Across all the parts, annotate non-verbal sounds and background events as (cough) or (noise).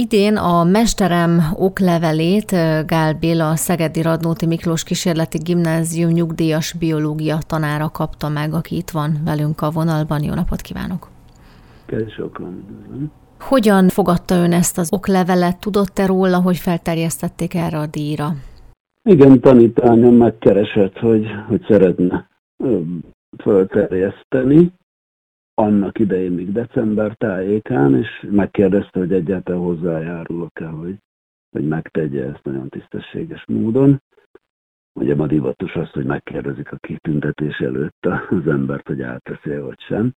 Idén a mesterem oklevelét Gál Béla, a Szegedi Radnóti Miklós Kísérleti Gimnázium nyugdíjas biológia tanára kapta meg, aki itt van velünk a vonalban. Jó napot kívánok! Sokan. Hogyan fogadta ön ezt az oklevelet? Tudott-e róla, hogy felterjesztették erre a díjra? Igen, tanítványom megkeresett, hogy, hogy szeretne fölterjeszteni annak idején még december tájékán, és megkérdezte, hogy egyáltalán hozzájárulok-e, hogy, hogy megtegye ezt nagyon tisztességes módon. Ugye ma divatos az, hogy megkérdezik a kitüntetés előtt az embert, hogy elteszi vagy sem.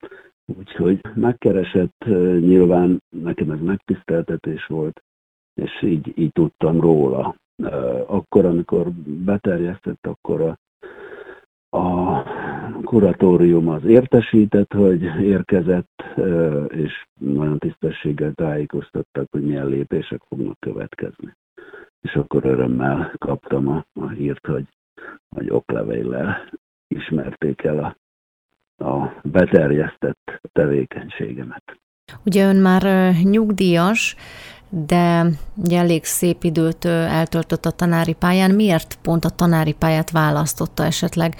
Úgyhogy megkeresett, nyilván nekem ez megtiszteltetés volt, és így, így tudtam róla. Akkor, amikor beterjesztett, akkor a a kuratórium az értesített, hogy érkezett, és nagyon tisztességgel tájékoztattak, hogy milyen lépések fognak következni. És akkor örömmel kaptam a, a hírt, hogy, hogy oklevéllel ismerték el a, a beterjesztett tevékenységemet. Ugye ön már nyugdíjas, de ugye elég szép időt eltöltött a tanári pályán. Miért pont a tanári pályát választotta esetleg?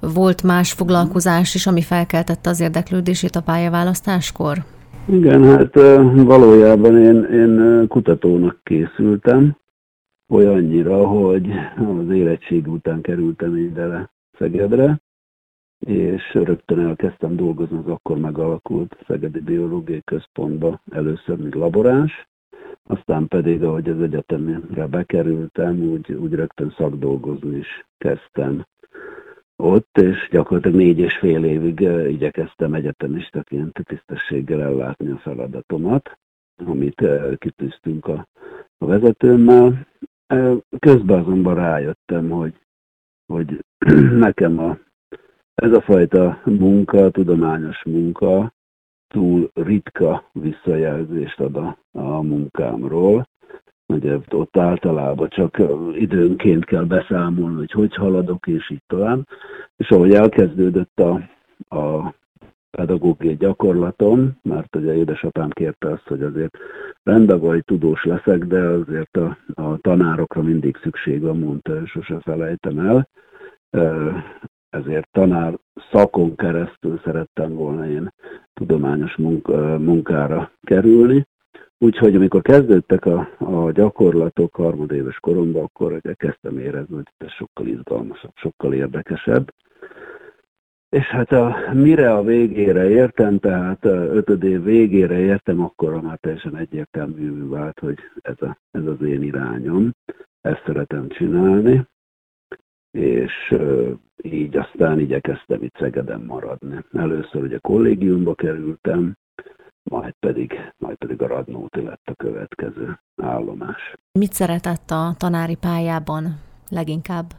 Volt más foglalkozás is, ami felkeltette az érdeklődését a pályaválasztáskor? Igen, hát valójában én, én kutatónak készültem, olyannyira, hogy az érettség után kerültem ide le Szegedre, és rögtön elkezdtem dolgozni az akkor megalakult Szegedi Biológiai Központba, először mint laboráns, aztán pedig, ahogy az egyetemre bekerültem, úgy, úgy rögtön szakdolgozni is kezdtem ott, és gyakorlatilag négy és fél évig igyekeztem egyetemistaként tisztességgel ellátni a feladatomat, amit kitűztünk a, a vezetőmmel. Közben azonban rájöttem, hogy, hogy (clears throat) nekem a, ez a fajta munka, tudományos munka, túl ritka visszajelzést ad a, a munkámról. Ugye ott általában csak időnként kell beszámolni, hogy hogy haladok, és így tovább. És ahogy elkezdődött a, a pedagógiai gyakorlatom, mert ugye édesapám kérte azt, hogy azért rendben vagy tudós leszek, de azért a, a tanárokra mindig szükség van, mondta, sose felejtem el ezért tanár szakon keresztül szerettem volna én tudományos munkára kerülni. Úgyhogy amikor kezdődtek a, a gyakorlatok harmadéves koromban, akkor kezdtem érezni, hogy ez sokkal izgalmasabb, sokkal érdekesebb. És hát a, mire a végére értem, tehát ötöd év végére értem, akkor már teljesen egyértelmű vált, hogy ez, a, ez az én irányom, ezt szeretem csinálni és így aztán igyekeztem itt Szegeden maradni. Először ugye kollégiumba kerültem, majd pedig, majd pedig a Radnóti lett a következő állomás. Mit szeretett a tanári pályában leginkább?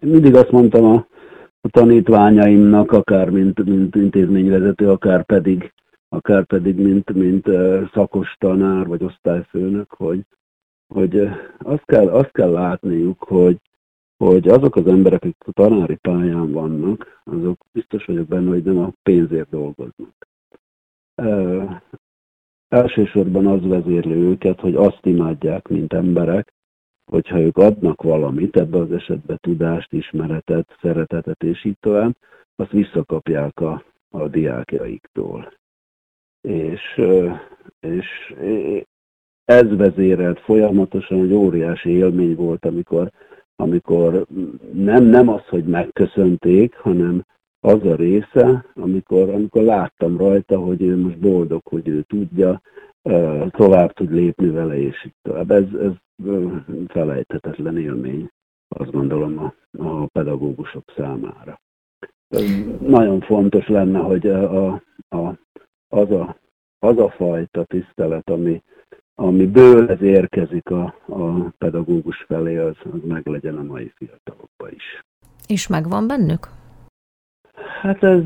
Mindig azt mondtam a, a tanítványaimnak, akár mint, mint intézményvezető, akár pedig, akár pedig mint, mint szakos tanár vagy osztályfőnök, hogy, hogy azt kell, azt kell látniuk, hogy hogy azok az emberek, akik a tanári pályán vannak, azok biztos vagyok benne, hogy nem a pénzért dolgoznak. Elsősorban az vezérli őket, hogy azt imádják, mint emberek, hogyha ők adnak valamit, ebbe az esetben tudást, ismeretet, szeretetet és így tovább, azt visszakapják a, a diákjaiktól. És, és ez vezérelt folyamatosan, hogy óriási élmény volt, amikor amikor nem, nem az, hogy megköszönték, hanem az a része, amikor, amikor láttam rajta, hogy ő most boldog, hogy ő tudja, tovább tud lépni vele, és így tovább. Ez, ez felejthetetlen élmény, azt gondolom a, a pedagógusok számára. Nagyon fontos lenne, hogy a, a, az, a, az a fajta tisztelet, ami, amiből ez érkezik a, a pedagógus felé, az, az meg legyen a mai fiatalokban is. És megvan bennük? Hát ez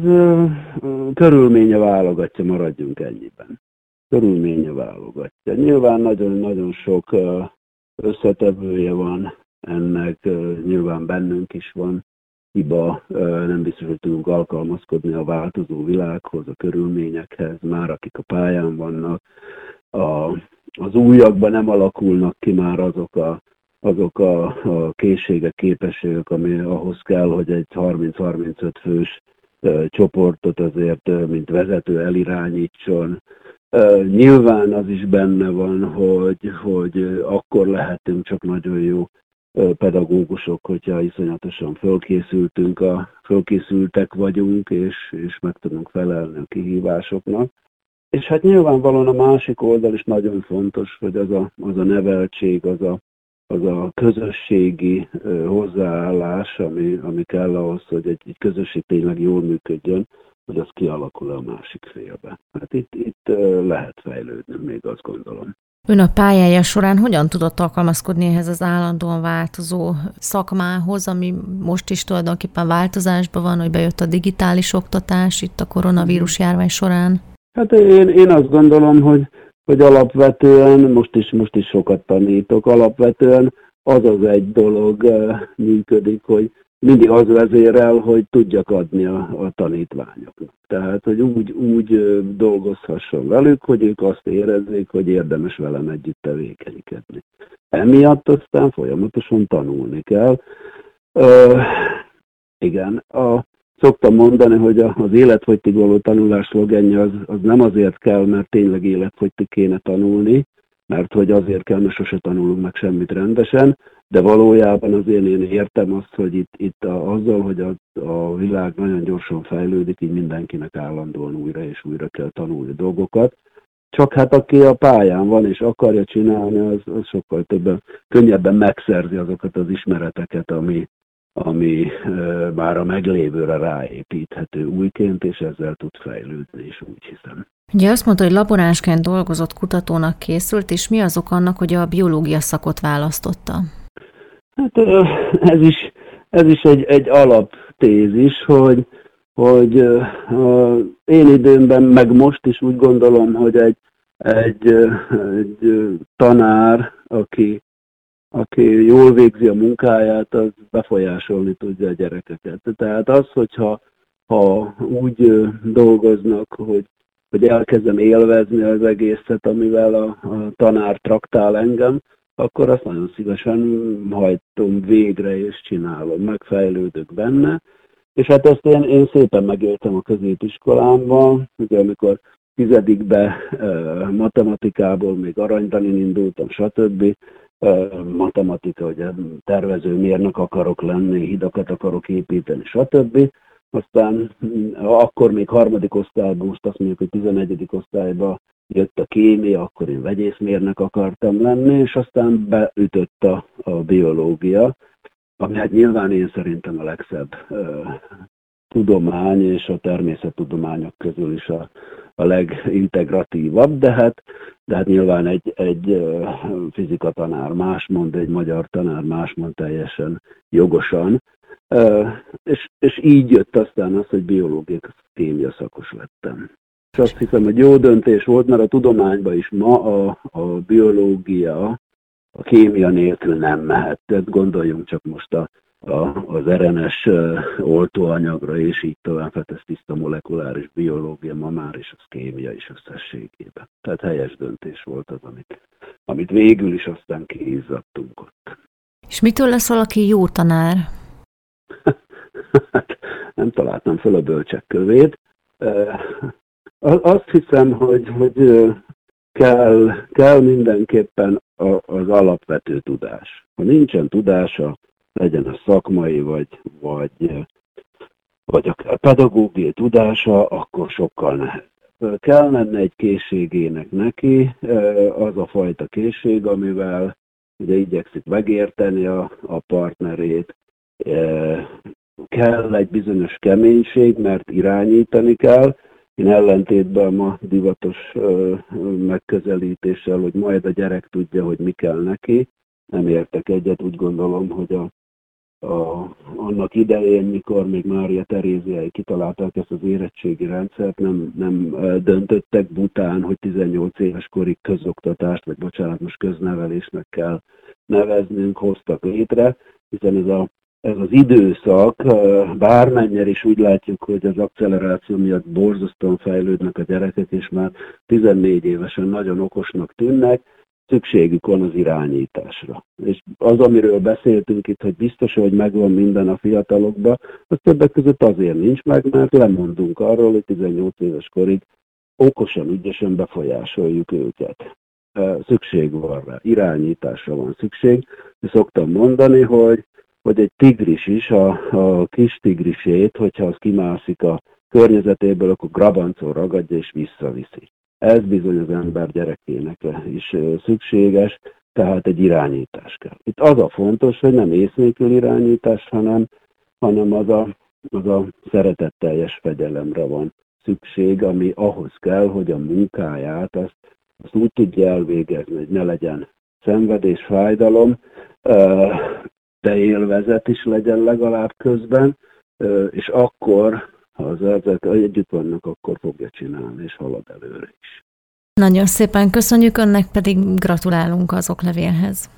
körülménye válogatja, maradjunk ennyiben. Körülménye válogatja. Nyilván nagyon-nagyon sok összetevője van ennek, nyilván bennünk is van hiba, nem biztos, hogy tudunk alkalmazkodni a változó világhoz, a körülményekhez, már akik a pályán vannak, a az újakban nem alakulnak ki már azok a, azok a, a készségek, képességek, ami ahhoz kell, hogy egy 30-35 fős csoportot azért, mint vezető elirányítson. Nyilván az is benne van, hogy, hogy akkor lehetünk csak nagyon jó pedagógusok, hogyha iszonyatosan fölkészültünk, a, fölkészültek vagyunk, és, és meg tudunk felelni a kihívásoknak. És hát nyilvánvalóan a másik oldal is nagyon fontos, hogy az a, az a neveltség, az a, az a közösségi hozzáállás, ami, ami kell ahhoz, hogy egy, egy közösség tényleg jól működjön, hogy az kialakul a másik félbe. Hát itt, itt lehet fejlődni, még azt gondolom. Ön a pályája során hogyan tudott alkalmazkodni ehhez az állandóan változó szakmához, ami most is tulajdonképpen változásban van, hogy bejött a digitális oktatás itt a koronavírus járvány során? Hát én, én azt gondolom, hogy, hogy alapvetően, most is, most is sokat tanítok, alapvetően az az egy dolog működik, hogy mindig az vezérel, hogy tudjak adni a, a tanítványoknak. Tehát, hogy úgy, úgy dolgozhasson velük, hogy ők azt érezzék, hogy érdemes velem együtt tevékenykedni. Emiatt aztán folyamatosan tanulni kell. Ö, igen, a, szoktam mondani, hogy az életfogytig való tanulás szlogenje az, az nem azért kell, mert tényleg életfogytig kéne tanulni, mert hogy azért kell, mert sose tanulunk meg semmit rendesen, de valójában azért én értem azt, hogy itt, itt a, azzal, hogy a, a világ nagyon gyorsan fejlődik, így mindenkinek állandóan újra és újra kell tanulni dolgokat. Csak hát aki a pályán van és akarja csinálni, az, az sokkal többen, könnyebben megszerzi azokat az ismereteket, ami, ami már a meglévőre ráépíthető újként, és ezzel tud fejlődni, és úgy hiszem. Ugye azt mondta, hogy laboránsként dolgozott kutatónak készült, és mi azok annak, hogy a biológia szakot választotta? Hát ez is, ez is egy, egy alaptézis, hogy, hogy én időmben, meg most is úgy gondolom, hogy egy, egy, egy tanár, aki, aki jól végzi a munkáját, az befolyásolni tudja a gyerekeket. Tehát az, hogyha ha úgy dolgoznak, hogy, hogy elkezdem élvezni az egészet, amivel a, a tanár traktál engem, akkor azt nagyon szívesen hajtom végre és csinálom, megfejlődök benne. És hát ezt én, én szépen megéltem a középiskolámban, ugye amikor tizedikbe matematikából még aranydanin indultam, stb. Matematika, hogy tervező mérnök akarok lenni, hidakat akarok építeni, stb. Aztán akkor még harmadik osztályban, most azt mondjuk, hogy 11. osztályban jött a kémia, akkor én vegyészmérnek akartam lenni, és aztán beütött a, a biológia, ami hát nyilván én szerintem a legszebb ö, tudomány, és a természettudományok közül is a, a legintegratívabb, de hát, de hát nyilván egy, egy fizika tanár más mond, egy magyar tanár más mond teljesen jogosan, és, és így jött aztán az, hogy biológia kémia szakos lettem. És azt hiszem, hogy jó döntés volt, mert a tudományban is ma a, a biológia, a kémia nélkül nem mehet. Tehát gondoljunk csak most a, a, az RNS oltóanyagra, és így tovább, hát ez tiszta molekuláris biológia, ma már is az kémia is összességében. Tehát helyes döntés volt az, amit, amit végül is aztán kiizzadtunk ott. És mitől lesz valaki jó tanár? hát nem találtam fel a bölcsek kövét. Azt hiszem, hogy, hogy kell, kell mindenképpen az alapvető tudás. Ha nincsen tudása, legyen a szakmai, vagy, vagy, vagy a pedagógiai tudása, akkor sokkal nehezebb. Kell lenne egy készségének neki, az a fajta készség, amivel ugye igyekszik megérteni a, a partnerét, kell egy bizonyos keménység, mert irányítani kell, én ellentétben ma divatos megközelítéssel, hogy majd a gyerek tudja, hogy mi kell neki, nem értek egyet, úgy gondolom, hogy a, a, annak idején, mikor még Mária Teréziai kitalálták ezt az érettségi rendszert, nem, nem döntöttek bután, hogy 18 éves korig közoktatást, vagy bocsánat, most köznevelésnek kell neveznünk, hoztak létre, hiszen ez a ez az időszak, bármennyire is úgy látjuk, hogy az acceleráció miatt borzasztóan fejlődnek a gyerekek, és már 14 évesen nagyon okosnak tűnnek, szükségük van az irányításra. És az, amiről beszéltünk itt, hogy biztos, hogy megvan minden a fiatalokban, az többek között azért nincs meg, mert lemondunk arról, hogy 18 éves korig okosan, ügyesen befolyásoljuk őket. Szükség van rá, irányításra van szükség. És szoktam mondani, hogy, hogy egy tigris is, a, a kis tigrisét, hogyha az kimászik a környezetéből, akkor grabancon ragadja és visszaviszi. Ez bizony az ember gyerekének is szükséges, tehát egy irányítás kell. Itt az a fontos, hogy nem észnékül irányítás, hanem, hanem az a, az a szeretetteljes fegyelemre van szükség, ami ahhoz kell, hogy a munkáját azt, azt úgy tudja elvégezni, hogy ne legyen szenvedés, fájdalom, de élvezet is legyen legalább közben, és akkor ha az ezek együtt vannak, akkor fogja csinálni, és halad előre is. Nagyon szépen köszönjük, önnek pedig gratulálunk az oklevélhez.